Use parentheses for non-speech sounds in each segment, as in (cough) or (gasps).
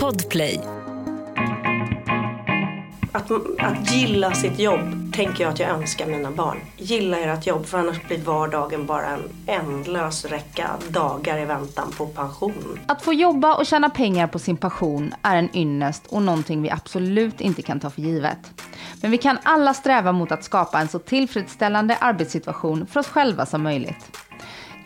Podplay. Att, att gilla sitt jobb tänker jag att jag önskar mina barn. Gilla ert jobb för annars blir vardagen bara en ändlös räcka dagar i väntan på pension. Att få jobba och tjäna pengar på sin passion är en ynnest och någonting vi absolut inte kan ta för givet. Men vi kan alla sträva mot att skapa en så tillfredsställande arbetssituation för oss själva som möjligt.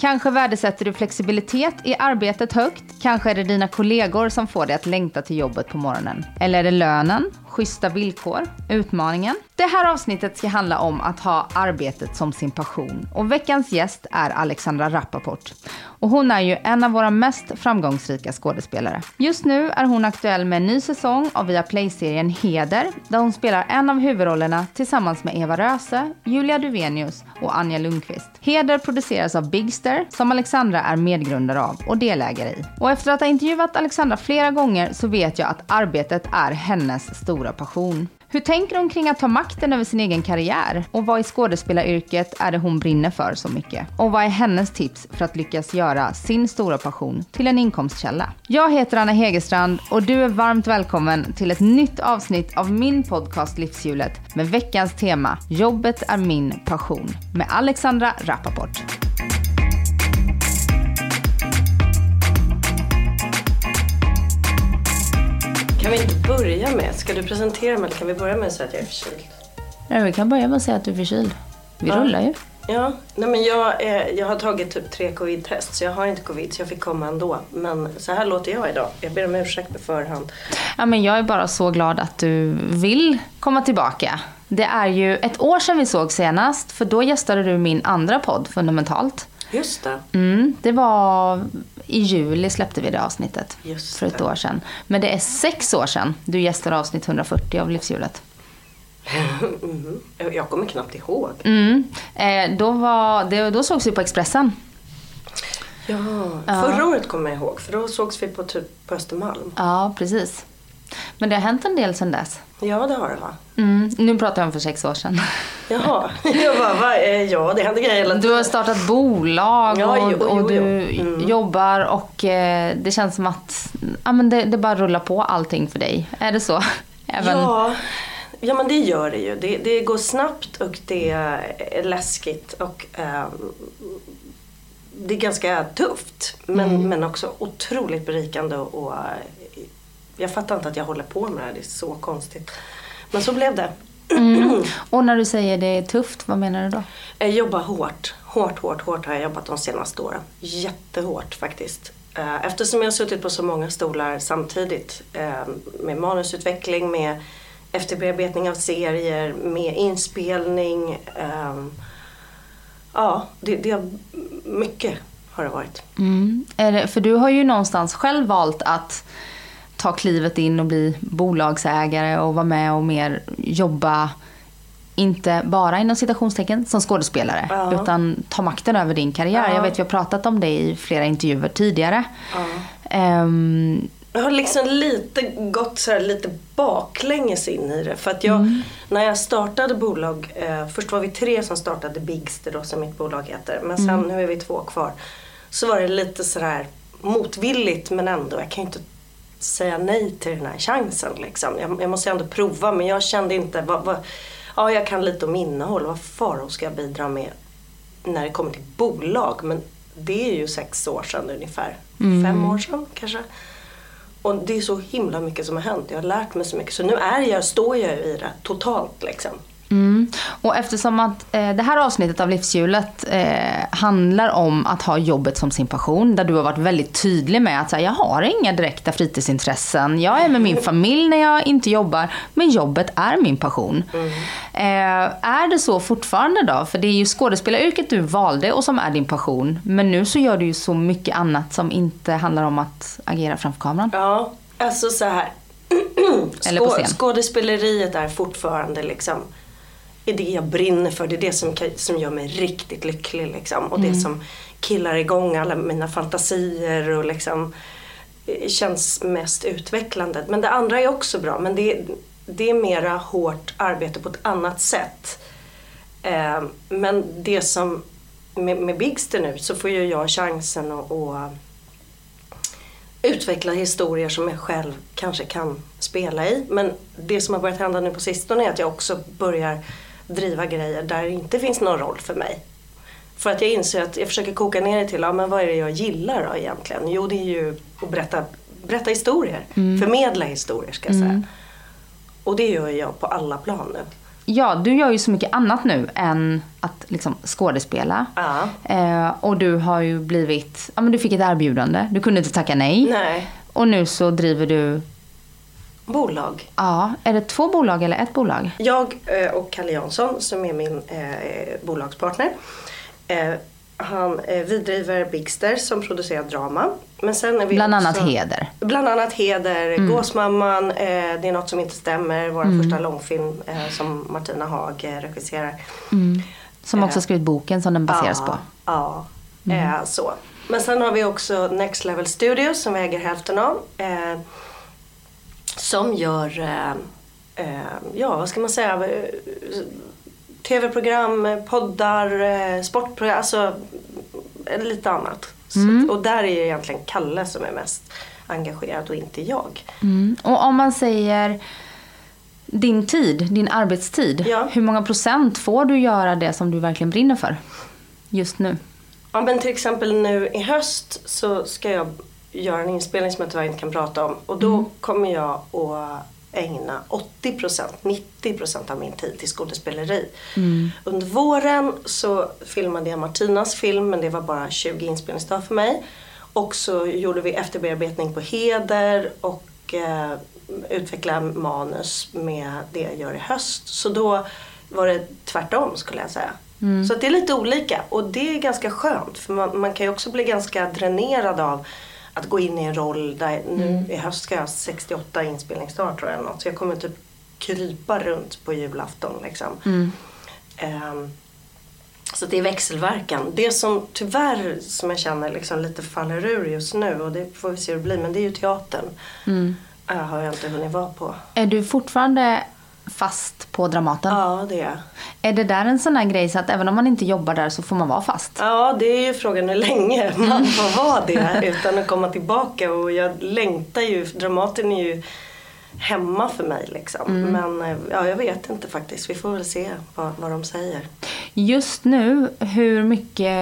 Kanske värdesätter du flexibilitet i arbetet högt. Kanske är det dina kollegor som får dig att längta till jobbet på morgonen. Eller är det lönen, schyssta villkor, utmaningen? Det här avsnittet ska handla om att ha arbetet som sin passion. Och veckans gäst är Alexandra Rappaport. Och hon är ju en av våra mest framgångsrika skådespelare. Just nu är hon aktuell med en ny säsong av Viaplay-serien Heder, där hon spelar en av huvudrollerna tillsammans med Eva Röse, Julia Duvenius och Anja Lundqvist. Heder produceras av Bigster, som Alexandra är medgrundare av och delägare i. Och efter att ha intervjuat Alexandra flera gånger så vet jag att arbetet är hennes stora passion. Hur tänker hon kring att ta makten över sin egen karriär? Och vad i skådespelaryrket är det hon brinner för så mycket? Och vad är hennes tips för att lyckas göra sin stora passion till en inkomstkälla? Jag heter Anna Hegerstrand och du är varmt välkommen till ett nytt avsnitt av min podcast Livshjulet med veckans tema Jobbet är min passion med Alexandra Rappaport. Kan vi inte börja med, ska du presentera mig eller kan vi börja med att säga att jag är förkyld? Nej, vi kan börja med att säga att du är förkyld. Vi Ja. rullar ju. Ja, nej men jag, är, jag har tagit typ tre covid-test så jag har inte covid så jag fick komma ändå. Men så här låter jag idag. Jag ber om ursäkt på förhand. Ja, men jag är bara så glad att du vill komma tillbaka. Det är ju ett år sedan vi såg senast, för då gästade du min andra podd, Fundamentalt. Just det. Mm, det var i juli släppte vi det avsnittet. Just för ett det. år sedan. Men det är sex år sedan du gästade avsnitt 140 av Livshjulet. (laughs) Mhm. Jag kommer knappt ihåg. Mm. Eh, då, var, det, då sågs vi på Expressen. Ja, förra året kommer jag ihåg för då sågs vi på typ på Östermalm. Ja, precis. Men det har hänt en del sedan dess. Ja, det har det va? Mm. Nu pratar jag om för sex år sedan. Jaha, (laughs) jag bara, va? Eh, ja det händer grejer hela Du har startat bolag Ja, och, jo, jo, och du jo. Mm. jobbar och eh, det känns som att ja, men det, det bara rullar på allting för dig. Är det så? (laughs) Även... Ja, ja, men det gör det ju. Det, det går snabbt och det är läskigt och ehm, det är ganska tufft. Men, men också otroligt berikande och, och eh, jag fattar inte att jag håller på med det här. Det är så konstigt. Men så blev det. Mm. (clears throat) Och när du säger det är tufft, vad menar du då? Jag jobbar hårt. Hårt, hårt, hårt har jag jobbat de senaste åren. Jättehårt faktiskt. Eh, Eftersom jag har suttit på så många stolar samtidigt. eh, Med manusutveckling, med efterbearbetning av serier, med inspelning. eh, Ja, det, det mycket har det varit. Mm. För du har ju någonstans själv valt att ta klivet in och bli bolagsägare och vara med och mer jobba, inte bara inom citationstecken som skådespelare, Ja. utan ta makten över din karriär. Ja. Jag vet vi har pratat om det i flera intervjuer tidigare. Ja. Ehm, Jag har liksom lite gått så här lite baklänges in i det. För att jag, när jag startade bolag, eh, först var vi tre som startade Bigster då som mitt bolag heter. Men sen nu är vi två kvar. Så var det lite sådär motvilligt men ändå, jag kan ju inte säga nej till den här chansen liksom. Jag, jag måste ändå prova men jag kände inte, vad, vad, ja jag kan lite om innehåll, vad faro ska jag bidra med när det kommer till bolag? Men det är ju sex år sedan ungefär, fem år sedan kanske. Och det är så himla mycket som har hänt. Jag har lärt mig så mycket. Så nu är jag, står jag i det totalt liksom. Mm. Och eftersom att eh, det här avsnittet av Livshjulet eh, handlar om att ha jobbet som sin passion, där du har varit väldigt tydlig med att här, jag har inga direkta fritidsintressen, jag är med min familj när jag inte jobbar, men jobbet är min passion. Eh, är det så fortfarande då? För det är ju skådespelaryrket du valde och som är din passion, men nu så gör du ju så mycket annat som inte handlar om att agera framför kameran. Ja, alltså så här. (clears throat) Eller på scen. Skådespeleriet är fortfarande liksom är det jag brinner för. Det är det som, som gör mig riktigt lycklig liksom. Och det som killar igång alla mina fantasier och liksom eh, känns mest utvecklande. Men det andra är också bra. Men det, det är mera hårt arbete på ett annat sätt. Eh, men det som med, med Bigster nu så får ju jag chansen att, att utveckla historier som jag själv kanske kan spela i. Men det som har börjat hända nu på sistone är att jag också börjar driva grejer där det inte finns någon roll för mig. För att jag inser att jag försöker koka ner det till, ja men vad är det jag gillar då egentligen? Jo det är ju att berätta, berätta historier. Förmedla historier ska jag säga. Och det gör jag på alla plan nu. Ja, du gör ju så mycket annat nu än att liksom skådespela. Ja. Eh, och du har ju blivit, ja men du fick ett erbjudande, du kunde inte tacka nej. Nej, Och nu så driver du, bolag. ja, är det två bolag eller ett bolag? Jag eh, och Kalle Jansson som är min eh, bolagspartner. Eh, han, vi driver Bigster som producerar drama. Men sen är vi Bland också, annat Heder. Bland annat Heder, Gåsmamman, eh, Det är något som inte stämmer, vår första långfilm som Martina Haag regisserar. Som också skrivit boken som den baseras ja, på. Ja, eh, så. Men sen har vi också Next Level Studios som vi äger hälften av. Som gör, eh, eh, ja vad ska man säga, tv-program, poddar, eh, sportprogram, alltså eh, lite annat. Så, att- och där är det egentligen Kalle som är mest engagerad och inte jag. Mm. Och om man säger din tid, din arbetstid. Ja. Hur många procent får du göra det som du verkligen brinner för just nu? Ja men till exempel nu i höst så ska jag göra en inspelning som jag tyvärr inte kan prata om. Och då kommer jag att ägna 80%, 90% av min tid till skådespeleri. Under våren så filmade jag Martinas film men det var bara 20 inspelningsdagar för mig. Och så gjorde vi efterbearbetning på Heder och eh, utvecklade manus med det jag gör i höst. Så då var det tvärtom skulle jag säga. Så att det är lite olika och det är ganska skönt för man, man kan ju också bli ganska dränerad av att gå in i en roll där nu i höst ska jag ha 68 inspelningsdagar tror jag något. Så jag kommer typ krypa runt på julafton liksom. Ehm, så det är växelverkan. Det som tyvärr som jag känner liksom lite faller ur just nu och det får vi se hur det blir men det är ju teatern. Äh, har jag inte hunnit vara på. Är du fortfarande fast på Dramaten? Ja det är. Är det där en sån här grej så att även om man inte jobbar där så får man vara fast? Ja, det är ju frågan hur länge (laughs) man får vara det utan att komma tillbaka. Och jag längtar ju, Dramaten är ju hemma för mig liksom. Men eh, ja, jag vet inte faktiskt. Vi får väl se vad, vad de säger. Just nu, hur mycket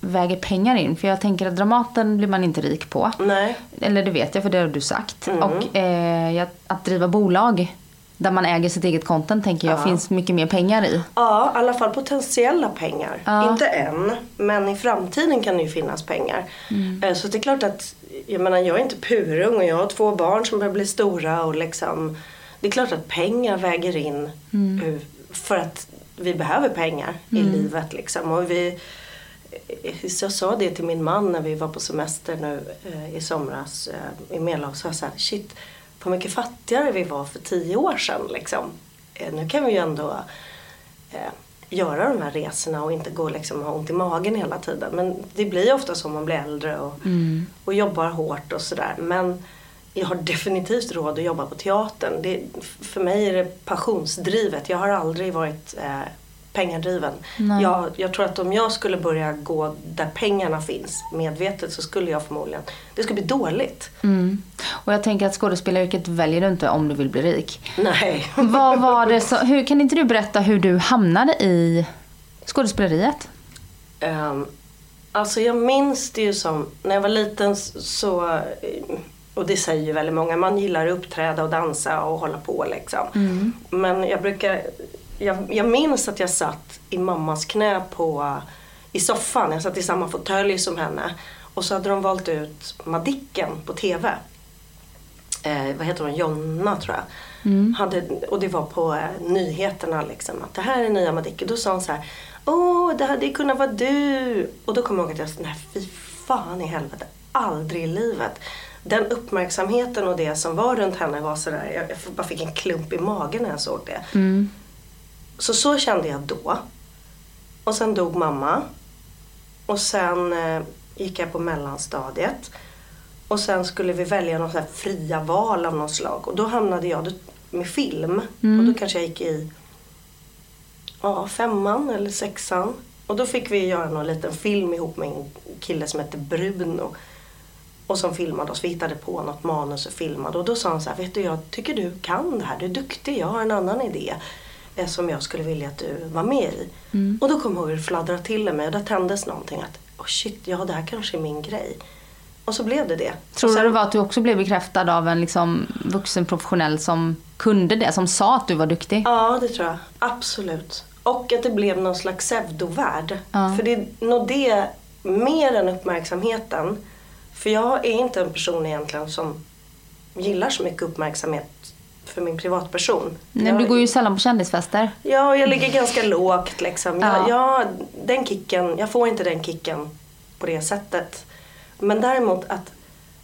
väger pengar in? För jag tänker att Dramaten blir man inte rik på. Nej. Eller det vet jag, för det har du sagt. Och eh, att driva bolag där man äger sitt eget content tänker jag finns mycket mer pengar i. Ja, i alla fall potentiella pengar. Ja. Inte än, men i framtiden kan det ju finnas pengar. Eh, Så det är klart att, jag menar jag är inte purung och jag har två barn som börjar bli stora och liksom Det är klart att pengar väger in eh, för att vi behöver pengar i livet liksom. Och vi, eh, så jag sa det till min man när vi var på semester nu eh, i somras eh, i Medelhav. Så jag sa shit vad mycket fattigare vi var för tio år sedan liksom. Eh, nu kan vi ju ändå eh, göra de här resorna och inte gå liksom ha ont i magen hela tiden. Men det blir ju ofta så om man blir äldre och, och jobbar hårt och sådär. Men jag har definitivt råd att jobba på teatern. Det, för mig är det passionsdrivet. Jag har aldrig varit eh, pengadriven. Jag, jag tror att om jag skulle börja gå där pengarna finns medvetet så skulle jag förmodligen, det skulle bli dåligt. Mm. Och jag tänker att skådespelaryrket väljer du inte om du vill bli rik. Nej. (laughs) Vad var det så, hur, kan inte du berätta hur du hamnade i skådespeleriet? Um, alltså jag minns det ju som, när jag var liten så, eh, och det säger ju väldigt många, man gillar att uppträda och dansa och hålla på liksom. Men jag brukar, jag, jag minns att jag satt i mammas knä på, i soffan, jag satt i samma fåtölj som henne. Och så hade de valt ut Madicken på TV. Eh, vad heter hon, Jonna tror jag. Hade, och det var på eh, nyheterna liksom. Att det här är nya Madicken. Då sa hon så här. Åh, det hade kunnat vara du. Och då kom jag ihåg att jag sa, nej fy fan i helvete. Aldrig i livet. Den uppmärksamheten och det som var runt henne var sådär. Jag, jag bara fick en klump i magen när jag såg det. Så så kände jag då. Och sen dog mamma. Och sen eh, gick jag på mellanstadiet. Och sen skulle vi välja någon sån fria val av något slag. Och då hamnade jag med film. Och då kanske jag gick i ja, femman eller sexan. Och då fick vi göra någon liten film ihop med en kille som hette Bruno. Och som filmade oss. Vi hittade på något manus och filmade. Och då sa han så här, vet du jag tycker du kan det här. Du är duktig. Jag har en annan idé. Eh, som jag skulle vilja att du var med i. Och då kom jag ihåg hur det fladdrade till i mig. Och där tändes någonting. Att oh shit, ja det här kanske är min grej. Och så blev det det. Tror och du sen- det var att du också blev bekräftad av en liksom vuxen professionell som kunde det, som sa att du var duktig? Ja, det tror jag. Absolut. Och att det blev någon slags pseudovärld. Ja. För det är nog det, mer än uppmärksamheten. För jag är inte en person egentligen som gillar så mycket uppmärksamhet för min privatperson. Nej, jag, du går ju sällan på kändisfester. Ja, jag ligger ganska lågt liksom. Ja. Jag, jag, den kicken, jag får inte den kicken på det sättet. Men däremot att,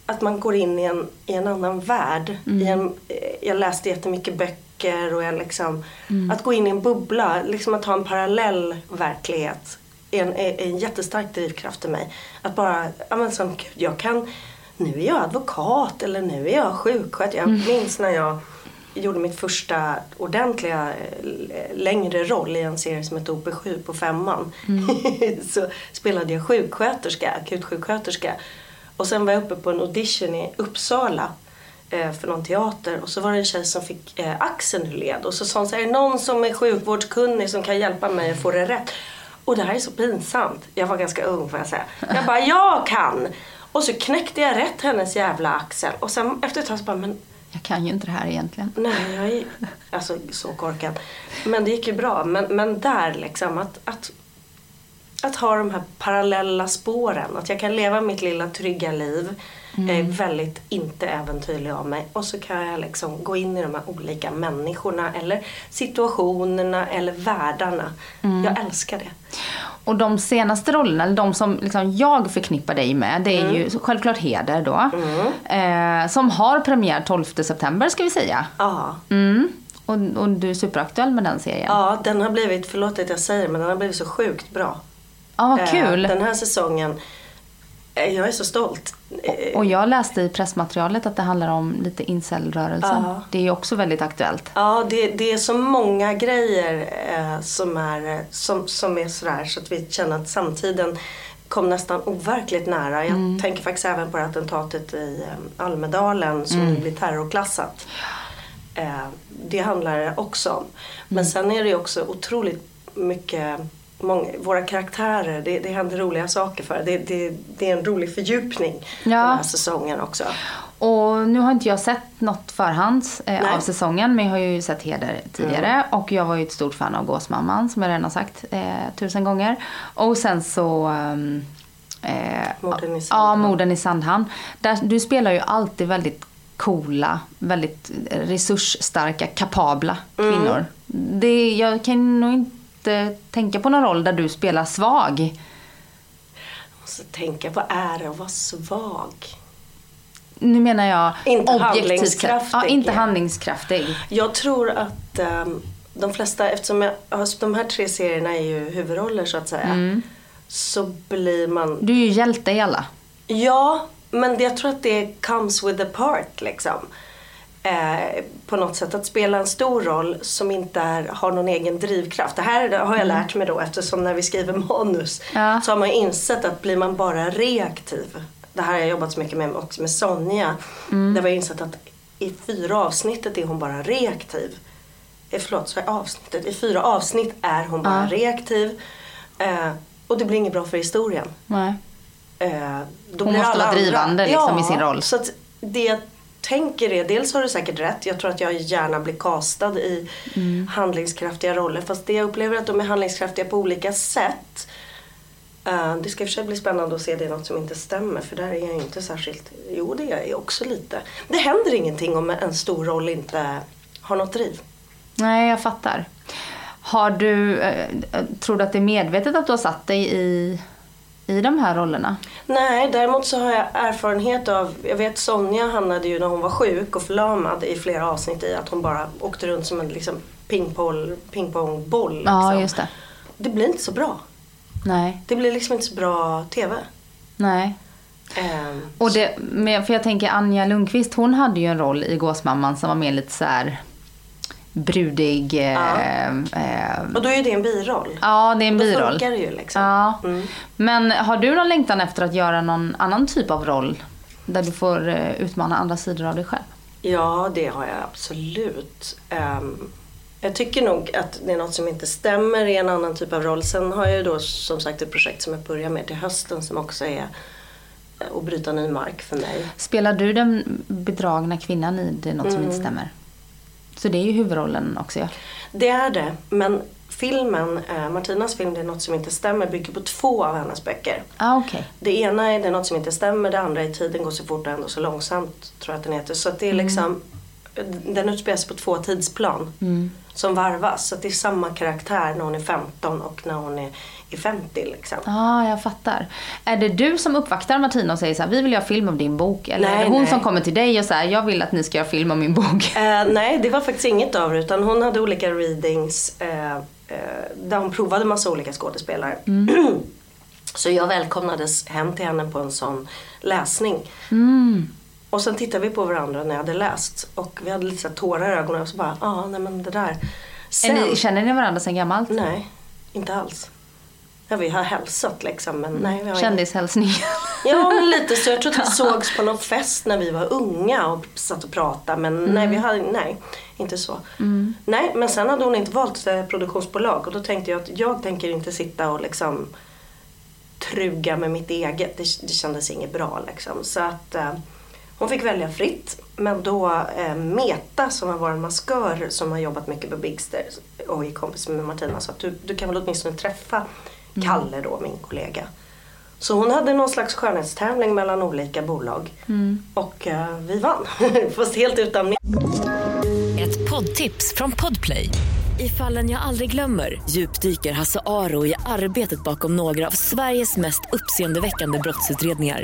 att man går in i en, i en annan värld. I en, eh, jag läste jättemycket böcker och jag liksom, att gå in i en bubbla, liksom att ha en parallell verklighet är en, är, en jättestark drivkraft i mig. Att bara, ja men som gud, jag kan, nu är jag advokat eller nu är jag sjuksköterska. Jag minns när jag gjorde mitt första ordentliga eh, längre roll i en serie som hette OP7 på femman. (laughs) så spelade jag sjuksköterska, akutsjuksköterska. Och sen var jag uppe på en audition i Uppsala eh, för någon teater och så var det en tjej som fick eh, axeln ur led och så sa hon så här, är det någon som är sjukvårdskunnig som kan hjälpa mig att få det rätt? Och det här är så pinsamt. Jag var ganska ung får jag säga. Jag bara, jag kan! Och så knäckte jag rätt hennes jävla axel och sen efter ett tag så bara, men jag kan ju inte det här egentligen. Nej, jag är alltså så korkad. Men det gick ju bra. Men, men där liksom att, att, att ha de här parallella spåren. Att jag kan leva mitt lilla trygga liv. Jag är väldigt inte äventyrlig av mig. Och så kan jag liksom gå in i de här olika människorna eller situationerna eller världarna. Jag älskar det. Och de senaste rollerna, eller de som liksom jag förknippar dig med, det är ju självklart Heder då. Eh, som har premiär 12 september ska vi säga. Ja. Mm. Och, och du är superaktuell med den serien. ja, den har blivit, förlåt att jag säger men den har blivit så sjukt bra. Ja, vad Eh, kul. Den här säsongen, eh, jag är så stolt. Eh, Och jag läste i pressmaterialet att det handlar om lite incelrörelsen. Ja. Det är också väldigt aktuellt. Ja, det, det är så många grejer eh, som, är, eh, som, som är sådär så att vi känner att samtiden kom nästan overkligt nära. Jag tänker faktiskt även på det attentatet i eh, Almedalen som nu blir terrorklassat. Eh, det handlar det också om. Men sen är det också otroligt mycket Många, våra karaktärer, det, det händer roliga saker för det, det, det är en rolig fördjupning Ja. den här säsongen också. Och nu har inte jag sett något förhands eh, av säsongen men jag har ju sett Heder tidigare och jag var ju ett stort fan av Gåsmamman som jag redan har sagt eh, tusen gånger. Och sen så ehm, eh, Morden i Ja, Sandhamn. Morden i Sandhamn. Där, du spelar ju alltid väldigt coola, väldigt resursstarka, kapabla Mm. kvinnor. Det, jag kan nog inte tänka på någon roll där du spelar svag. Jag måste tänka, vad är det att vara svag? Nu menar jag Inte handlingskraftig. Ja, inte handlingskraftig. Jag tror att ehm, de flesta, eftersom jag, alltså, de här tre serierna är ju huvudroller så att säga. Mm. Så blir man, Du är ju hjälte i alla. ja men jag tror att det comes with the part liksom. Eh, på något sätt att spela en stor roll som inte är, har någon egen drivkraft. Det här har jag lärt mig då eftersom när vi skriver manus Ja. så har man insett att blir man bara reaktiv. Det här har jag jobbat så mycket med också med Sonja. Där vi har insett att i fyra avsnittet är hon bara reaktiv. Eh, förlåt, så avsnittet. I fyra avsnitt är hon bara Ja. reaktiv. Eh, och det blir inget bra för historien. Nej. Eh, Hon måste vara drivande, liksom, i sin roll. Så det jag tänker är, dels har du säkert rätt, jag tror att jag gärna blir castad i Mm. handlingskraftiga roller. Fast det jag upplever är att de är handlingskraftiga på olika sätt. Eh, det ska i och för sig bli spännande att se det är något som inte stämmer för där är jag inte särskilt, jo det är jag också lite. Det händer ingenting om en stor roll inte har något driv. Nej, jag fattar. Har du, eh, tror du att det är medvetet att du har satt dig i, i de här rollerna? Nej, däremot så har jag erfarenhet av, jag vet Sonja hamnade ju när hon var sjuk och förlamad i flera avsnitt i att hon bara åkte runt som en liksom pingpong, pingpongboll. Liksom. Ja, just det. Det blir inte så bra. Nej, Det blir liksom inte så bra TV. nej. Ehm, Och det, för jag tänker Anja Lundqvist, hon hade ju en roll i Gåsmamman som var mer lite så här brudig. eh, Ja. eh, och då är det en biroll. ja, det är en Då biroll. funkar det ju liksom. Ja. Mm. Men har du någon längtan efter att göra någon annan typ av roll? där du får eh, utmana andra sidor av dig själv? Ja, det har jag absolut. Um, jag tycker nog att det är något som inte stämmer i en annan typ av roll. Sen har jag ju då som sagt ett projekt som jag börjar med till hösten som också är eh, att bryta ny mark för mig. Spelar du den bedragna kvinnan i Det är något som inte stämmer? Så det är ju huvudrollen också ja. Det är det, men filmen, eh, Martinas film Det är något som inte stämmer bygger på två av hennes böcker. Ah, okay. Det ena är Det är något som inte stämmer, det andra är Tiden går så fort och ändå så långsamt tror jag att den heter. Så det är liksom, den utspelar sig på två tidsplan som varvas. Så det är samma karaktär när hon är 15 och när hon är, är 50 liksom. Ja, ah, jag fattar. Är det du som uppvaktar Martina och säger så här, vi vill göra film om din bok? Eller Nej, är det hon nej. som kommer till dig och säger, jag vill att ni ska göra film om min bok? Eh, nej, det var faktiskt inget av det utan hon hade olika readings eh, eh, där hon provade massa olika skådespelare. (clears throat) Så jag välkomnades hem till henne på en sån läsning. Och sen tittade vi på varandra när jag hade läst och vi hade lite så tårar i ögonen och så bara, ja ah, nej men det där. Är Sen, ni, känner ni varandra sedan gammalt? nej, inte alls. Ja, vi har hälsat liksom men nej. Vi har Kändishälsning? Ja, men lite så. Jag tror att vi (laughs) sågs på någon fest när vi var unga och satt och pratade. Men nej, vi hade, nej, inte så. Nej, men sen hade hon inte valt eh, produktionsbolag och då tänkte jag att jag tänker inte sitta och liksom truga med mitt eget. Det, det kändes inget bra liksom. Så att eh, hon fick välja fritt. Men då eh, Meta som var vår maskör som har jobbat mycket på Bigster och är kompis med Martina sa att du, du kan väl åtminstone träffa Kalle då, min kollega. Så hon hade någon slags skönhetstävling mellan olika bolag. Och eh, vi vann. (laughs) Fast helt utan Ett poddtips från Podplay. I fallen jag aldrig glömmer djupdyker Hasse Aro i arbetet bakom några av Sveriges mest uppseendeväckande brottsutredningar.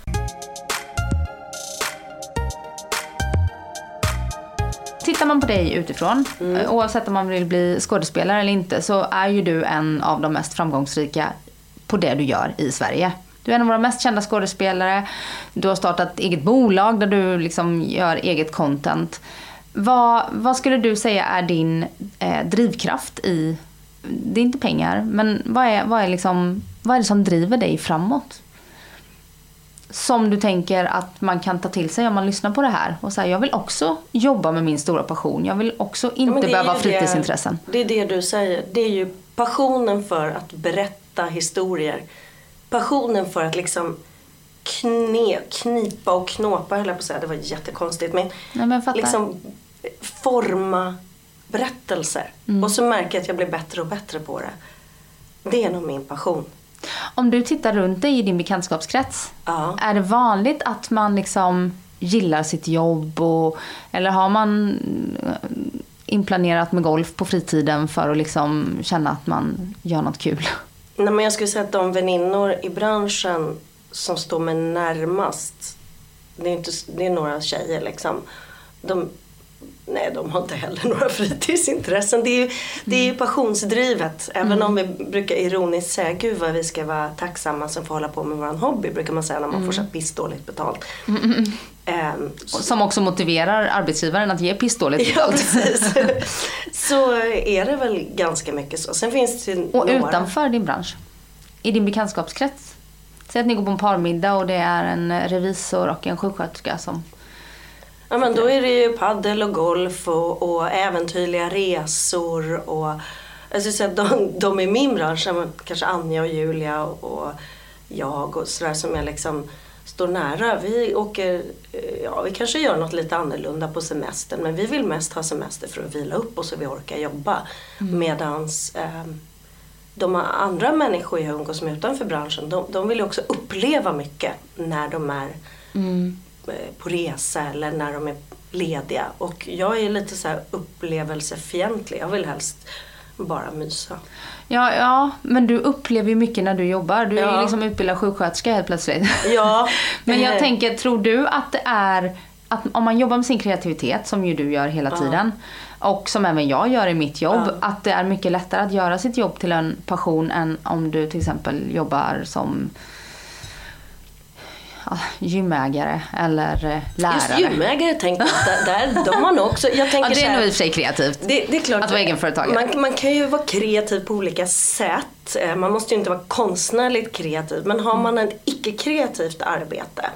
Tittar man på dig utifrån, eh, oavsett om man vill bli skådespelare eller inte, så är ju du en av de mest framgångsrika på det du gör i Sverige. Du är en av våra mest kända skådespelare. Du har startat eget bolag där du liksom gör eget content. Vad, vad skulle du säga är din eh, drivkraft i, det är inte pengar, men vad är, vad, är liksom, vad är det som driver dig framåt? Som du tänker att man kan ta till sig om man lyssnar på det här och säga jag vill också jobba med min stora passion. Jag vill också Ja, inte men är behöva fritidsintressen. Det, det är det du säger. Det är ju passionen för att berätta historier. Passionen för att liksom kne, knipa och knåpa höll jag på att säga. Det var jättekonstigt. Men, men jag fattar. liksom forma berättelser. Mm. Och så märker jag att jag blir bättre och bättre på det. Det är nog min passion. Om du tittar runt dig i din bekantskapskrets. Ja. Är det vanligt att man liksom gillar sitt jobb? Och, eller har man eh, inplanerat med golf på fritiden för att liksom känna att man gör något kul? Nej, men jag skulle säga att de väninnor i branschen som står mig närmast, det är, inte, det är några tjejer liksom. De, nej, de har inte heller några fritidsintressen. Det är ju, det är ju passionsdrivet. Även om vi brukar ironiskt säga, gud vad vi ska vara tacksamma som får hålla på med våran hobby, brukar man säga när man får så pissdåligt betalt. Ehm, Som också motiverar arbetsgivaren att ge pissdåligt Ja, betalt. precis. (laughs) så är det väl ganska mycket så. Sen finns det Och några. utanför din bransch? I din bekantskapskrets? Säg att ni går på en parmiddag och det är en revisor och en sjuksköterska som... Ja men då är det ju paddel och golf och, och äventyrliga resor och jag skulle säga att de, de i min bransch, kanske Anja och Julia och, och jag och sådär som jag liksom står nära. Vi åker, eh, ja vi kanske gör något lite annorlunda på semestern men vi vill mest ha semester för att vila upp oss så vi orkar jobba. Medans eh, de andra människor jag umgås med utanför branschen de, de vill ju också uppleva mycket när de är eh, på resa eller när de är lediga. Och jag är lite så här upplevelsefientlig. Jag vill helst bara mysa. Ja, ja, men du upplever ju mycket när du jobbar. Du är ju Ja. liksom utbildad sjuksköterska helt plötsligt. Ja, (laughs) men jag eh, tänker, tror du att det är att om man jobbar med sin kreativitet, som ju du gör hela tiden, och som även jag gör i mitt jobb, att det är mycket lättare att göra sitt jobb till en passion än om du till exempel jobbar som ja, gymägare eller eh, lärare. Just gymägare tänkte jag, där, de har nog också, jag (laughs) tänker ja, det är nog i och för sig kreativt. Det, det är klart Att vara egenföretagare. Man, man kan ju vara kreativ på olika sätt. Eh, Man måste ju inte vara konstnärligt kreativ. Men har man ett icke-kreativt arbete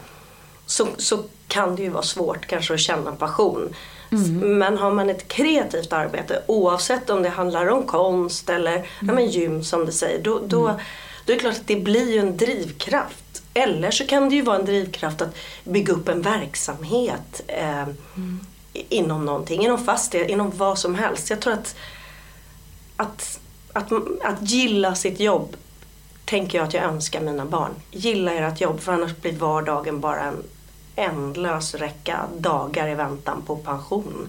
så, så kan det ju vara svårt kanske att känna passion. S- Men har man ett kreativt arbete oavsett om det handlar om konst eller ja, men gym som du säger. Då, då, då är det klart att det blir ju en drivkraft. Eller så kan det ju vara en drivkraft att bygga upp en verksamhet eh, i- inom någonting, inom fastighet, inom vad som helst. Jag tror att, att, att, att gilla sitt jobb tänker jag att jag önskar mina barn. Gilla ert jobb för annars blir vardagen bara en ändlös räcka dagar i väntan på pension.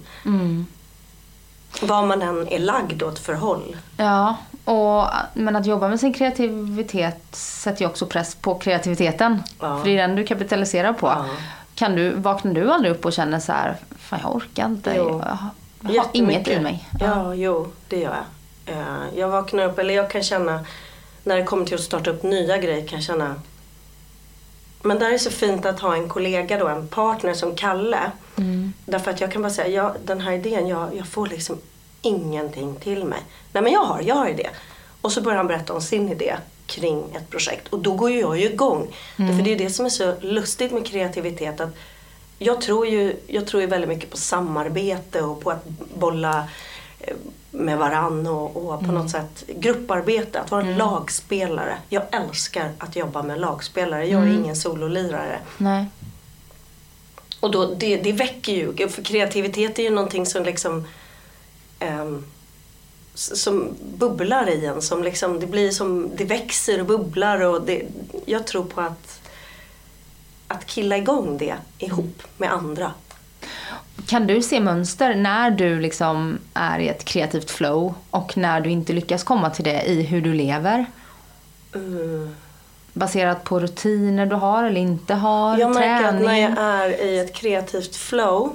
Vad man än är lagd åt för håll. Ja, och, men att jobba med sin kreativitet sätter ju också press på kreativiteten. Ja. För det är den du kapitaliserar på. Ja. Kan du, vaknar du aldrig upp och känner så här, fan jag orkar inte, Jo. jag har, inget i mig. Ja, jo, det gör jag. Eh, Jag vaknar upp, eller jag kan känna, när det kommer till att starta upp nya grejer kan jag känna men där är det så fint att ha en kollega då, en partner som Kalle. Därför att jag kan bara säga, ja, den här idén, jag, jag får liksom ingenting till mig. Nej men jag har, jag har idé. Och så börjar han berätta om sin idé kring ett projekt. Och då går ju jag ju igång. Därför det är det som är så lustigt med kreativitet. att jag tror ju, jag tror ju väldigt mycket på samarbete och på att bolla eh, med varann och, och på något sätt grupparbete, att vara en lagspelare. Jag älskar att jobba med lagspelare. Jag är ingen sololirare. Nej. Och då, det, det väcker ju, för kreativitet är ju någonting som liksom s- som bubblar i en, som liksom, det blir som, det växer och bubblar och det, jag tror på att att killa igång det ihop med andra. Kan du se mönster när du liksom är i ett kreativt flow och när du inte lyckas komma till det i hur du lever? Mm. Baserat på rutiner du har eller inte har, Jag märker träning? att när jag är i ett kreativt flow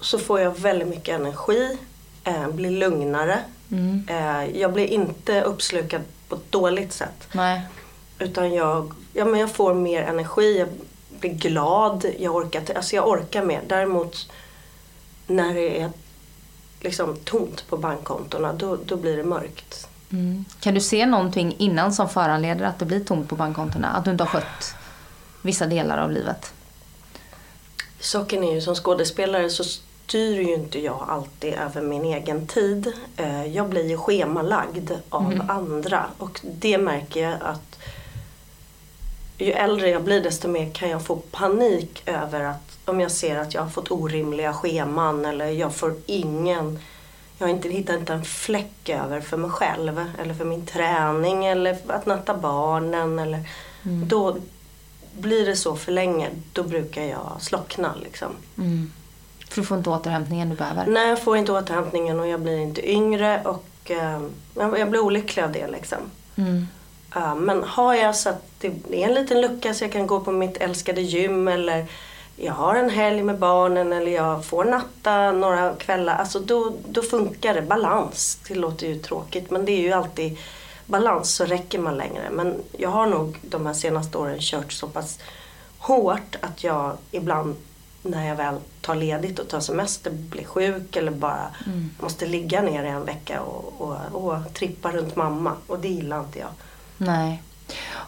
så får jag väldigt mycket energi, eh, blir lugnare. Mm. Eh, jag blir inte uppslukad på ett dåligt sätt. Nej. Utan jag, ja, men jag får mer energi, jag blir glad, jag orkar, alltså jag orkar mer. Däremot när det är liksom tomt på bankkontona då, då blir det mörkt. Mm. Kan du se någonting innan som föranleder att det blir tomt på bankkontona? Att du inte har skött vissa delar av livet? Saken är ju som skådespelare så styr ju inte jag alltid över min egen tid. Eh, Jag blir ju schemalagd av andra och det märker jag att ju äldre jag blir desto mer kan jag få panik över att om jag ser att jag har fått orimliga scheman eller jag får ingen jag har inte hittat inte en fläck över för mig själv eller för min träning eller att natta barnen eller då blir det så för länge då brukar jag slockna liksom. För du får inte återhämtningen du behöver. Nej, jag får inte återhämtningen och jag blir inte yngre och eh, jag blir olycklig av det liksom. Mm. Men har jag så att det är en liten lucka så jag kan gå på mitt älskade gym eller jag har en helg med barnen eller jag får natta några kvällar. Alltså då, då funkar det. Balans. Det låter ju tråkigt men det är ju alltid balans så räcker man längre. Men jag har nog de här senaste åren kört så pass hårt att jag ibland när jag väl tar ledigt och tar semester blir sjuk eller bara måste ligga ner i en vecka och, och, och trippa runt mamma. Och det gillar inte jag. Nej.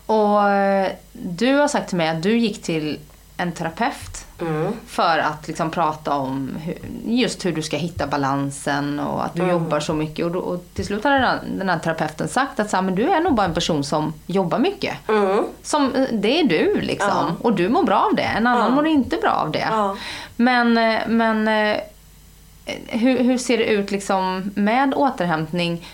Och eh, du har sagt till mig att du gick till en terapeut Mm. för att liksom prata om hur, just hur du ska hitta balansen och att du jobbar så mycket. Och, och till slut hade den, den här terapeuten sagt att så här, men du är nog bara en person som jobbar mycket. Mm. Som, eh, det är du liksom. Och du mår bra av det. En annan mår inte bra av det. Men, eh, men eh, hur, hur ser det ut liksom med återhämtning?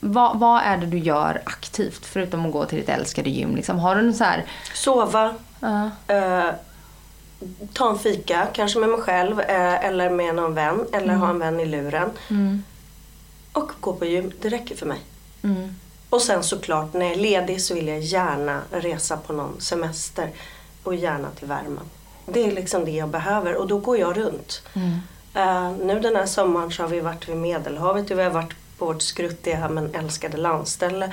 Vad, vad är det du gör aktivt förutom att gå till ditt älskade gym? Liksom, har du en så här... Sova. Ja. Eh, ta en fika, kanske med mig själv eh, eller med någon vän. Eller ha en vän i luren. Och gå på gym. Det räcker för mig. Mm. Och sen såklart när jag är ledig så vill jag gärna resa på någon semester. Och gärna till värmen. Det är liksom det jag behöver och då går jag runt. Eh, nu den här sommaren så har vi varit vid Medelhavet och vi har varit på vårt skruttiga men älskade landställe.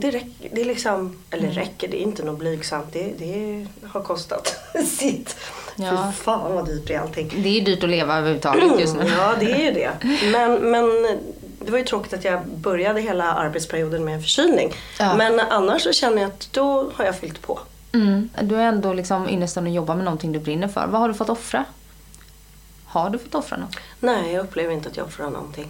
Det räcker, det är liksom, eller Mm. räcker, det är inte något blygsamt. Det, det har kostat (laughs) sitt. Ja. Fy fan vad dyrt det är allting. Det är dyrt att leva överhuvudtaget just nu. Ja, det är ju det. Men, men det var ju tråkigt att jag började hela arbetsperioden med en förkylning. Ja. Men annars så känner jag att då har jag fyllt på. Mm. Du är ändå liksom innerstående och jobbar med någonting du brinner för. Vad har du fått offra? Har du fått offra något? Nej, jag upplever inte att jag offrar någonting.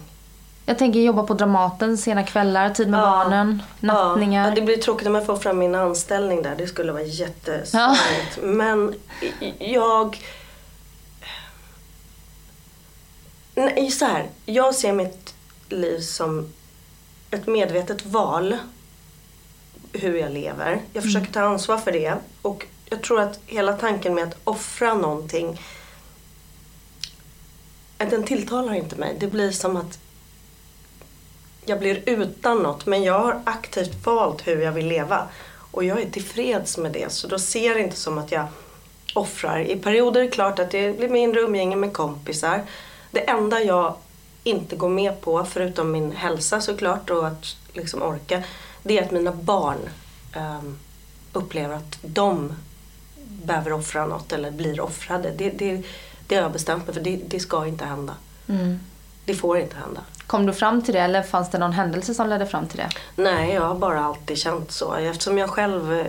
Jag tänker jobba på Dramaten, sena kvällar, tid med Ja. barnen, nattningar. Ja, det blir tråkigt om jag får fram min anställning där. Det skulle vara jättesvårt. Men jag... Nej, så här. Jag ser mitt liv som ett medvetet val. Hur jag lever. Jag försöker ta ansvar för det. Och jag tror att hela tanken med att offra någonting att den tilltalar inte mig. Det blir som att jag blir utan något men jag har aktivt valt hur jag vill leva. Och jag är tillfreds med det så då ser det inte som att jag offrar. I perioder är det klart att det blir mindre umgänge med kompisar. Det enda jag inte går med på, förutom min hälsa såklart och att liksom orka, det är att mina barn ehm, upplever att de behöver offra något eller blir offrade. Det, det, det har jag bestämt mig för, det, det ska inte hända. Mm. Det får inte hända. Kom du fram till det eller fanns det någon händelse som ledde fram till det? Nej, jag har bara alltid känt så. Eftersom jag själv eh,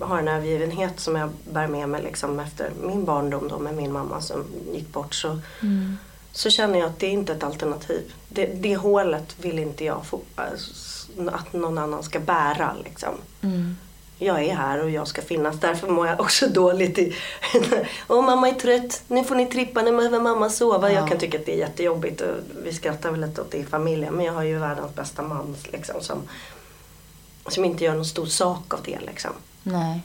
har en övergivenhet som jag bär med mig liksom efter min barndom då med min mamma som gick bort så, så känner jag att det är inte ett alternativ. Det, det hålet vill inte jag få, eh, att någon annan ska bära liksom. Jag är här och jag ska finnas. Därför mår jag också dåligt i... (laughs) Mamma är trött. Nu får ni trippa. Nu behöver mamma sova. Jag kan tycka att det är jättejobbigt. Och vi skrattar väl lite åt det i familjen. Men jag har ju världens bästa man liksom, som, som inte gör någon stor sak av det. Liksom. Nej.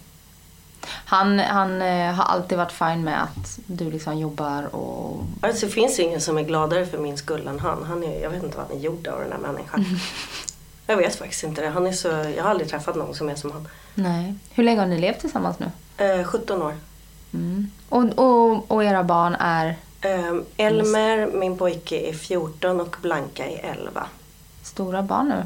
Han, han eh, har alltid varit fin med att du liksom jobbar och... Alltså, det finns ingen som är gladare för min skull än han. han är, jag vet inte vad han är gjord av den här människan. (laughs) Jag vet faktiskt inte det. Han är så, jag har aldrig träffat någon som är som han. Nej. Hur länge har ni levt tillsammans nu? Eh, 17 år. Och, och, och era barn är Eh, Elmer, min pojke, är 14 och Blanka är 11. stora barn nu.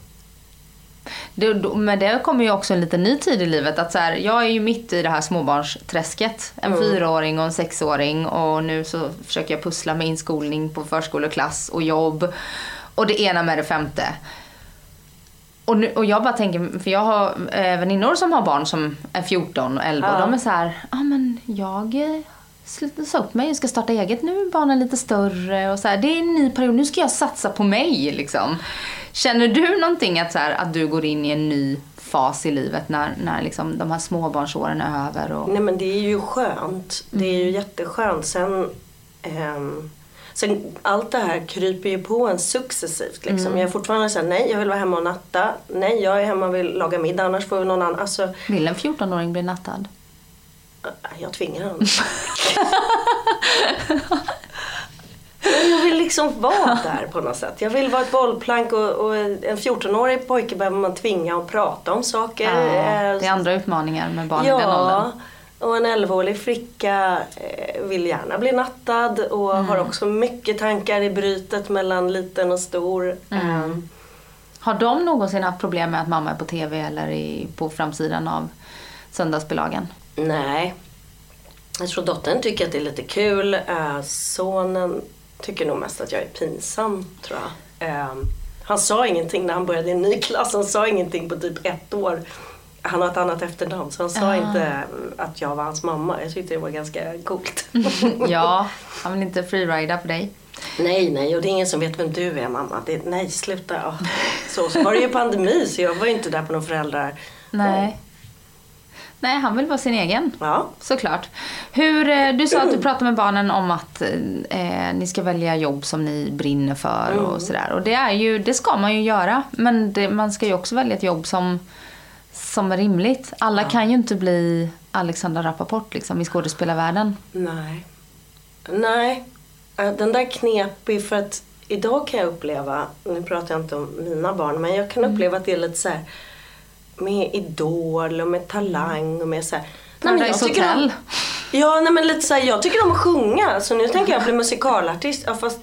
Det, men det kommer ju också en liten ny tid i livet. Att så här, jag är ju mitt i det här småbarnsträsket. En fyraåring och en sexåring. Och nu så försöker jag pussla med inskolning på förskoleklass och jobb. Och det ena med det femte. Och, nu, och jag bara tänker, för jag har eh, väninnor som har barn som är 14 och 11 och de är så här, ja ah, men jag sa upp mig, jag ska starta eget nu, är barnen lite större och så här, det är en ny period, nu ska jag satsa på mig liksom. Känner du någonting att, så här, att du går in i en ny fas i livet när, när liksom de här småbarnsåren är över? Och... Nej men det är ju skönt. Det är ju jätteskönt. Sen, ehm, sen allt det här kryper ju på en successivt. Liksom. Jag är fortfarande såhär, nej jag vill vara hemma och natta. Nej jag är hemma och vill laga middag annars får någon annan. Alltså, Vill en 14-åring bli nattad? Jag tvingar honom. Jag vill liksom vara (laughs) där på något sätt. Jag vill vara ett bollplank och, och en 14-årig pojke behöver man tvinga att prata om saker. Ja, Eh, det är andra utmaningar med barn i den åldern. och en 11-årig flicka eh, vill gärna bli nattad och Mm. har också mycket tankar i brytet mellan liten och stor. Mm. Ehm, Har de någonsin haft problem med att mamma är på TV eller i, på framsidan av söndagsbilagan? Nej. Jag tror dottern tycker att det är lite kul. Eh, sonen tycker nog mest att jag är pinsam, tror jag. Ehm, han sa ingenting när han började i en ny klass. Han sa ingenting på typ ett år. Han har ett annat efternamn så han sa Ah. inte att jag var hans mamma. Jag tyckte det var ganska coolt. (laughs) ja, (laughs) han vill inte freerida på dig. Nej, nej, och det är ingen som vet vem du är mamma. Det, nej, sluta. Så, så var det ju pandemi så jag var ju inte där på några föräldrar. Nej. Nej, han vill vara sin egen. Ja. Såklart. Hur, eh, du sa att du pratade med barnen om att eh, ni ska välja jobb som ni brinner för Mm. och sådär. Och det, är ju, det ska man ju göra. Men det, man ska ju också välja ett jobb som, som är rimligt. Alla kan ju inte bli Alexandra Rappaport liksom, i skådespelarvärlden. Nej. Nej. Eh, Den där knepig för att idag kan jag uppleva, nu pratar jag inte om mina barn, men jag kan Mm. uppleva att det är lite så här med idol och med talang och med så här. Nej, men jag tycker om, ja, nej, men lite så här, jag tycker om att sjunga så nu tänker jag bli musikalartist. Ja, fast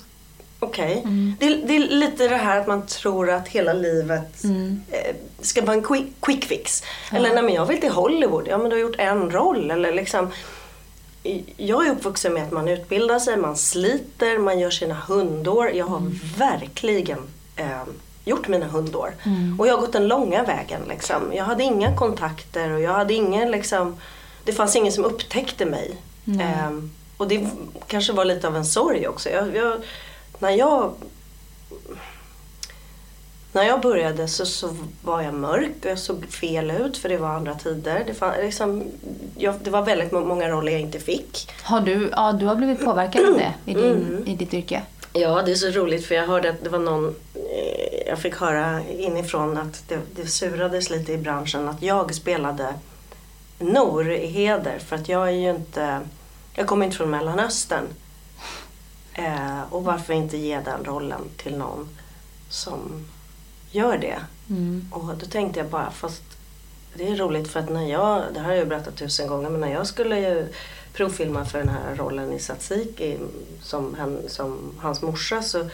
okej. Mm. Det, det är lite det här att man tror att hela livet Mm. eh, ska vara en quick, quick fix. Eller nej men jag vill till Hollywood. Ja men du har gjort en roll. Eller liksom jag är uppvuxen med att man utbildar sig, man sliter, man gör sina hundår. Jag har verkligen eh, gjort mina hundår. Och jag har gått den långa vägen. Liksom. Jag hade inga kontakter och jag hade ingen liksom, det fanns ingen som upptäckte mig. Eh, och det kanske var lite av en sorg också. Jag, jag, när jag när jag började så, så var jag mörk och jag såg fel ut för det var andra tider. Det, fann, liksom, jag, det var väldigt må- många roller jag inte fick. Har du, ja, du har blivit påverkad av det i, din, Mm. i ditt yrke? Ja, det är så roligt för jag hörde att det var någon, eh, jag fick höra inifrån att det, det surades lite i branschen att jag spelade Nor i heder för att jag är ju inte, jag kommer inte från Mellanöstern. Eh, och varför inte ge den rollen till någon som gör det? Och då tänkte jag bara, fast det är roligt för att när jag, det här har jag ju berättat tusen gånger, men när jag skulle ju provfilma för den här rollen i Tsatsiki som, hen, som hans morsa så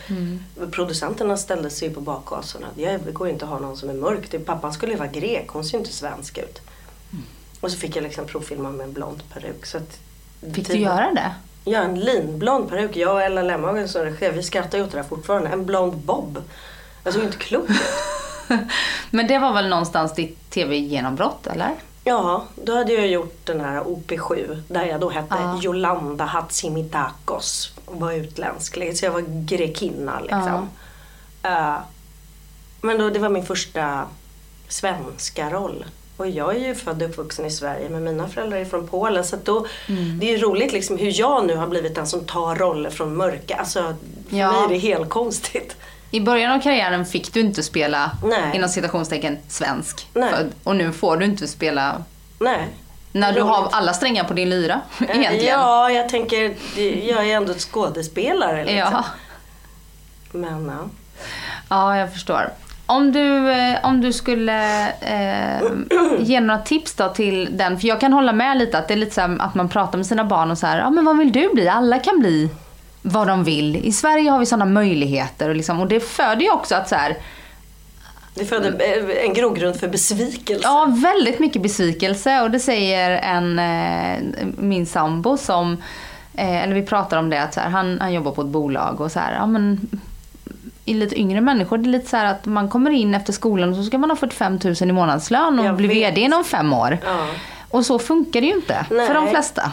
producenterna ställde sig på bakgasen. att Det går ju inte att ha någon som är mörk. Pappan skulle ju vara grek, hon ser ju inte svensk ut. Och så fick jag liksom provfilma med en blond peruk. Så att Fick du göra det? Ja, en linblond peruk. Jag och Ella Lemhagen som regisserade, vi skrattar ju åt det där fortfarande. En blond bob. Jag såg inte klok ut. (laughs) Men det var väl någonstans ditt tv-genombrott, eller? Ja, då hade jag gjort den här OP7 där jag då hette Ja. Jolanda Hatzimitakos och var utländsk. Så jag var grekinna liksom. Eh, men då, det var min första svenska roll. Och jag är ju född och uppvuxen i Sverige men mina föräldrar är från Polen så då, Mm. det är ju roligt liksom hur jag nu har blivit den som tar roller från mörka. Alltså för Ja. mig är det helt konstigt. I början av karriären fick du inte spela, Nej. inom citationstecken, svensk. Nej. Född. Och nu får du inte spela Nej. när du har alla strängar på din lyra, (laughs) egentligen. Ja, jag tänker, jag är ändå ett skådespelare liksom. Ja. Men ja. Ja, jag förstår. Om du, eh, om du skulle eh, ge några tips då till den, för jag kan hålla med lite att det är lite så här att man pratar med sina barn och så här, ja men vad vill du bli? Alla kan bli vad de vill. I Sverige har vi sådana möjligheter och, liksom, och det föder ju också att så här, Det födde eh, en grogrund för besvikelse. Ja, väldigt mycket besvikelse och det säger en, eh, min sambo som, eh, eller vi pratar om det att så här, han, han jobbar på ett bolag och så här, ja men i lite yngre människor, det är lite så här att man kommer in efter skolan och så ska man ha 45 000 i månadslön och Jag bli vet. VD inom fem år. Ja. Och så funkar det ju inte Nej. för de flesta.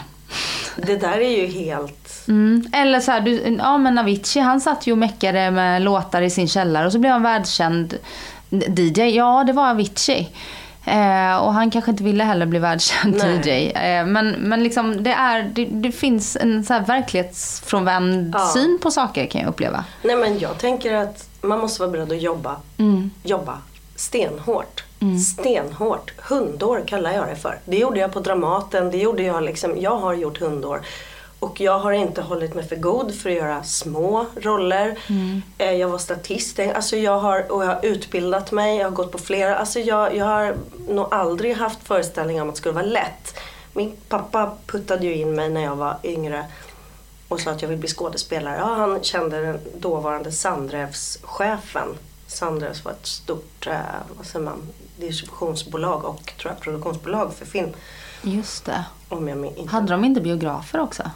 Det där är ju helt... Mm. Eller så här, du, ja men Avicii han satt ju och meckade med låtar i sin källare och så blev han världskänd DJ. Ja, det var Avicii. Eh, och han kanske inte ville heller bli världskänd Nej. DJ. Eh, men, men liksom det, är, det, det finns en så här verklighetsfrånvänd Ja. syn på saker kan jag uppleva. Nej men jag tänker att man måste vara beredd att jobba. Mm. Jobba stenhårt. Stenhårt. Hundår kallar jag det för. Det gjorde jag på Dramaten. Det gjorde jag liksom. Jag har gjort hundår. Och jag har inte hållit mig för god för att göra små roller. Eh, Jag var statist. Alltså jag har, och jag har utbildat mig. Jag har gått på flera. Alltså jag, jag har nog aldrig haft föreställningar om att det skulle vara lätt. Min pappa puttade ju in mig när jag var yngre och sa att jag vill bli skådespelare. Ja, han kände den dåvarande Sandrevs-chefen. Sandrevs var ett stort eh, vad säger man, distributionsbolag och tror jag, produktionsbolag för film. Just det. Om jag inte... Hade de inte biografer också?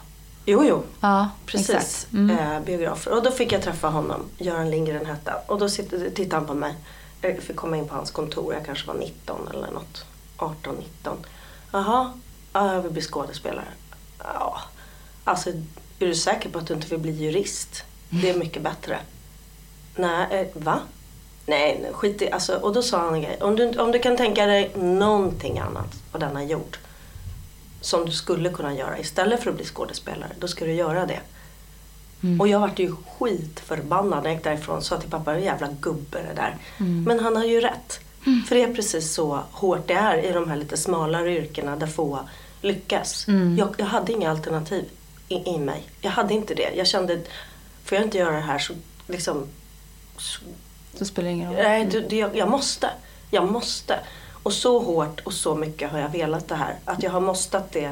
Jo, jo. Ja, Precis. Mm. Eh, biografer. Och då fick jag träffa honom. Göran Lindgren hette. Och då tittade han på mig. Jag fick komma in på hans kontor. Jag kanske var 19 eller något. 18, 19. Jaha, ja, jag vill bli skådespelare. Ja, alltså är du säker på att du inte vill bli jurist? Det är mycket bättre. Nej, eh, va? Nej, skit i, alltså, och då sa han en grej. Om du, om du kan tänka dig någonting annat på denna jord som du skulle kunna göra istället för att bli skådespelare, då ska du göra det. Och jag vart ju skitförbannad när jag gick därifrån. Sa till pappa, jävla gubbe det där. Men han har ju rätt. För det är precis så hårt det är i de här lite smalare yrkena där få lyckas. Jag, jag hade inga alternativ i, i mig. Jag hade inte det. Jag kände, får jag inte göra det här så liksom Så spelar det ingen roll. Nej, du, det, jag, jag måste. Jag måste. Och så hårt och så mycket har jag velat det här. Att jag har måstat det.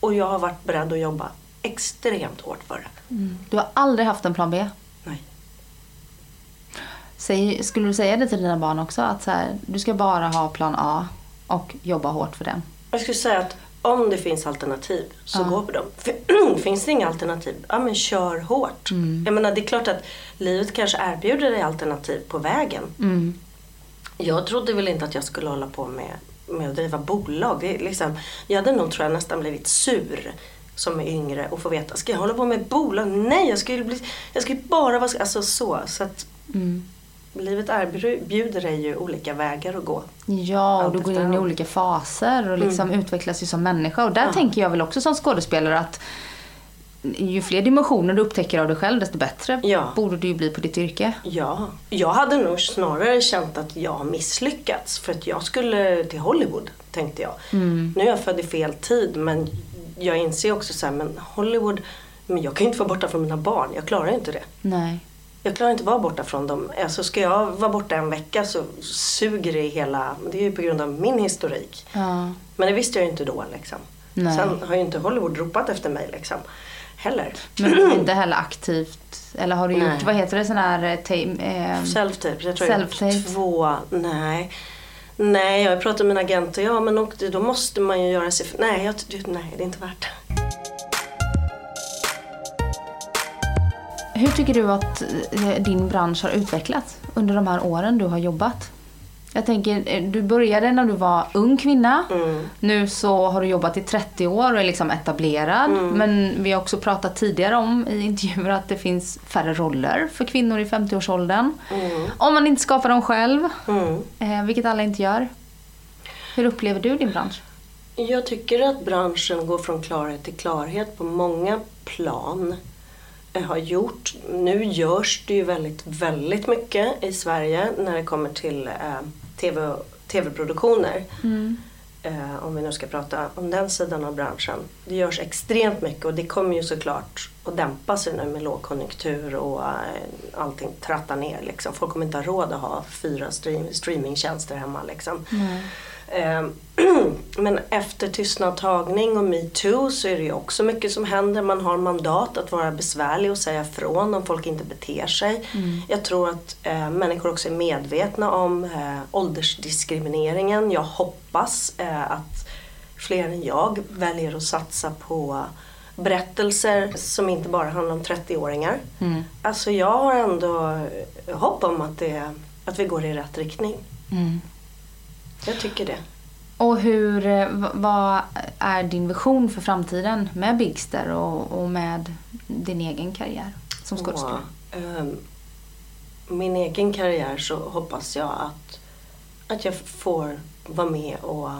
Och jag har varit beredd att jobba extremt hårt för det. Du har aldrig haft en plan B? Nej. Säg, skulle du säga det till dina barn också? Att så här, du ska bara ha plan A och jobba hårt för den? Jag skulle säga att om det finns alternativ så gå på dem. (clears throat) Finns det inga alternativ, ja men kör hårt. Jag menar det är klart att livet kanske erbjuder dig alternativ på vägen. Jag trodde väl inte att jag skulle hålla på med, med att driva bolag. Det är liksom, jag hade nog tror jag nästan blivit sur som är yngre och få veta, ska jag hålla på med bolag? Nej, jag ska ju bli, jag ska ju bara vara, alltså så. så att, Livet erbjuder dig ju olika vägar att gå. Ja, och du går in i olika faser och liksom utvecklas ju som människa. Och där tänker jag väl också som skådespelare att ju fler dimensioner du upptäcker av dig själv desto bättre Ja. borde du ju bli på ditt yrke. Ja, jag hade nog snarare känt att jag misslyckats för att jag skulle till Hollywood, tänkte jag. Nu är jag född i fel tid men jag inser också så här, men Hollywood, men jag kan ju inte vara borta från mina barn, jag klarar inte det. Nej. Jag klarar inte vara borta från dem. Alltså ska jag vara borta en vecka så suger det hela, det är ju på grund av min historik. Ja. Men det visste jag ju inte då liksom. Nej. Sen har ju inte Hollywood ropat efter mig liksom. Heller. Men inte (clears throat) heller aktivt, eller har du Nej. gjort, vad heter det, sån här eh, eh, Self-tape, jag tror jag Self-tape. gjort två, nej. Nej, jag har pratat med min agent och ja men då måste man ju göra sig, nej, jag, nej det är inte värt det. Hur tycker du att eh, din bransch har utvecklats under de här åren du har jobbat? Jag tänker, eh, du började när du var ung kvinna. Nu så har du jobbat i 30 år och är liksom etablerad. Men vi har också pratat tidigare om i intervjuer att det finns färre roller för kvinnor i 50-årsåldern. Om man inte skapar dem själv, Mm. eh, vilket alla inte gör. Hur upplever du din bransch? Jag tycker att branschen går från klarhet till klarhet på många plan. Har gjort, nu görs det ju väldigt, väldigt mycket i Sverige när det kommer till eh, TV, TV-produktioner. Eh, om vi nu ska prata om den sidan av branschen. Det görs extremt mycket och det kommer ju såklart att dämpa sig nu med lågkonjunktur och eh, allting trattar ner. Liksom. Folk kommer inte ha råd att ha fyra stream, streamingtjänster hemma. Liksom. Eh, (clears throat) Men efter tystnadtagning och metoo så är det ju också mycket som händer. Man har mandat att vara besvärlig och säga ifrån om folk inte beter sig. Jag tror att eh, människor också är medvetna om eh, åldersdiskrimineringen. Jag hoppas eh, att fler än jag väljer att satsa på berättelser som inte bara handlar om 30-åringar. Alltså jag har ändå hopp om att, det, att vi går i rätt riktning. Jag tycker det. Och hur, eh, vad är din vision för framtiden med Bigster och, och med din egen karriär som skådespelare? Och, ehm, min egen karriär så hoppas jag att, att jag får vara med och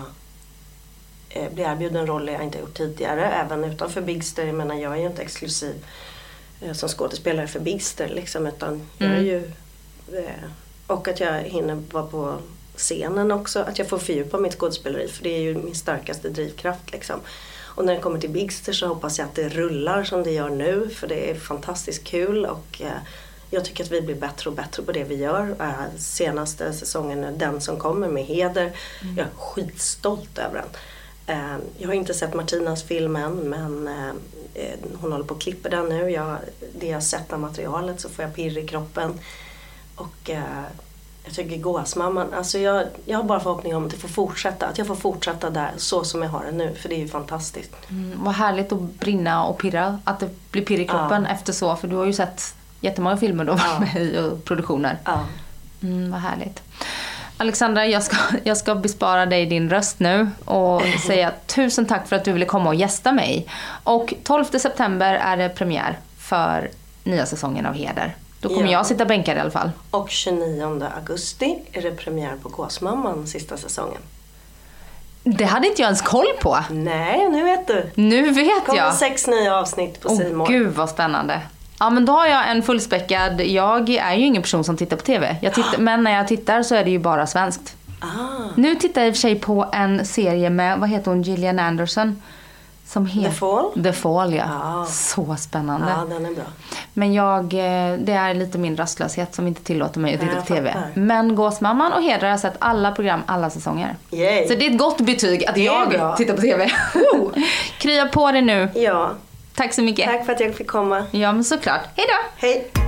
eh, bli erbjuden roller jag inte gjort tidigare. Även utanför Bigster. Jag menar jag är ju inte exklusiv eh, som skådespelare för Bigster liksom. Utan jag är ju... Eh, och att jag hinner vara på scenen också. Att jag får fördjupa mitt skådespeleri. För det är ju min starkaste drivkraft liksom. Och när det kommer till Bigster så hoppas jag att det rullar som det gör nu. För det är fantastiskt kul. Och eh, jag tycker att vi blir bättre och bättre på det vi gör. Eh, senaste säsongen, Den som kommer med Heder. Jag är skitstolt över den. Eh, jag har inte sett Martinas film än men hon håller på att klippa den nu. Jag, det jag har sett av materialet så får jag pirr i kroppen. Och jag tycker Gåsmamman, alltså jag, jag har bara förhoppning om att det får fortsätta. Att jag får fortsätta där så som jag har det nu. För det är ju fantastiskt. Mm, vad härligt att brinna och pirra, att det blir pirr i kroppen efter så. För du har ju sett jättemånga filmer du har varit med i och produktioner. Ja. Mm, vad härligt. Alexandra, jag ska, jag ska bespara dig din röst nu och (laughs) säga tusen tack för att du ville komma och gästa mig. Och 12 september är det premiär för nya säsongen av Heder. Då kommer Ja. jag sitta bänkad i alla fall. Och 29 augusti är det premiär på Gåsmamman sista säsongen. Det hade inte jag ens koll på. Nej, nu vet du. Nu vet kommer jag. sex nya avsnitt på Simon. gud vad spännande. Ja men då har jag en fullspäckad, jag är ju ingen person som tittar på TV. Tittar, (gasps) men när jag tittar så är det ju bara svenskt. Ah, Nu tittar jag i och för sig på en serie med, vad heter hon, Gillian Anderson. Som heter... The Fall? The Fall ja. Ja. Så spännande. ja, den är bra. Men jag, eh, det är lite min rastlöshet som inte tillåter mig att titta på TV. fattar. Men Gåsmamman och Heder har sett alla program, alla säsonger. Yay. Så det är ett gott betyg att jag bra. tittar på TV. (laughs) Krya på dig nu. Ja, Tack så mycket. tack för att jag fick komma. Ja men såklart. Hej då! Hej.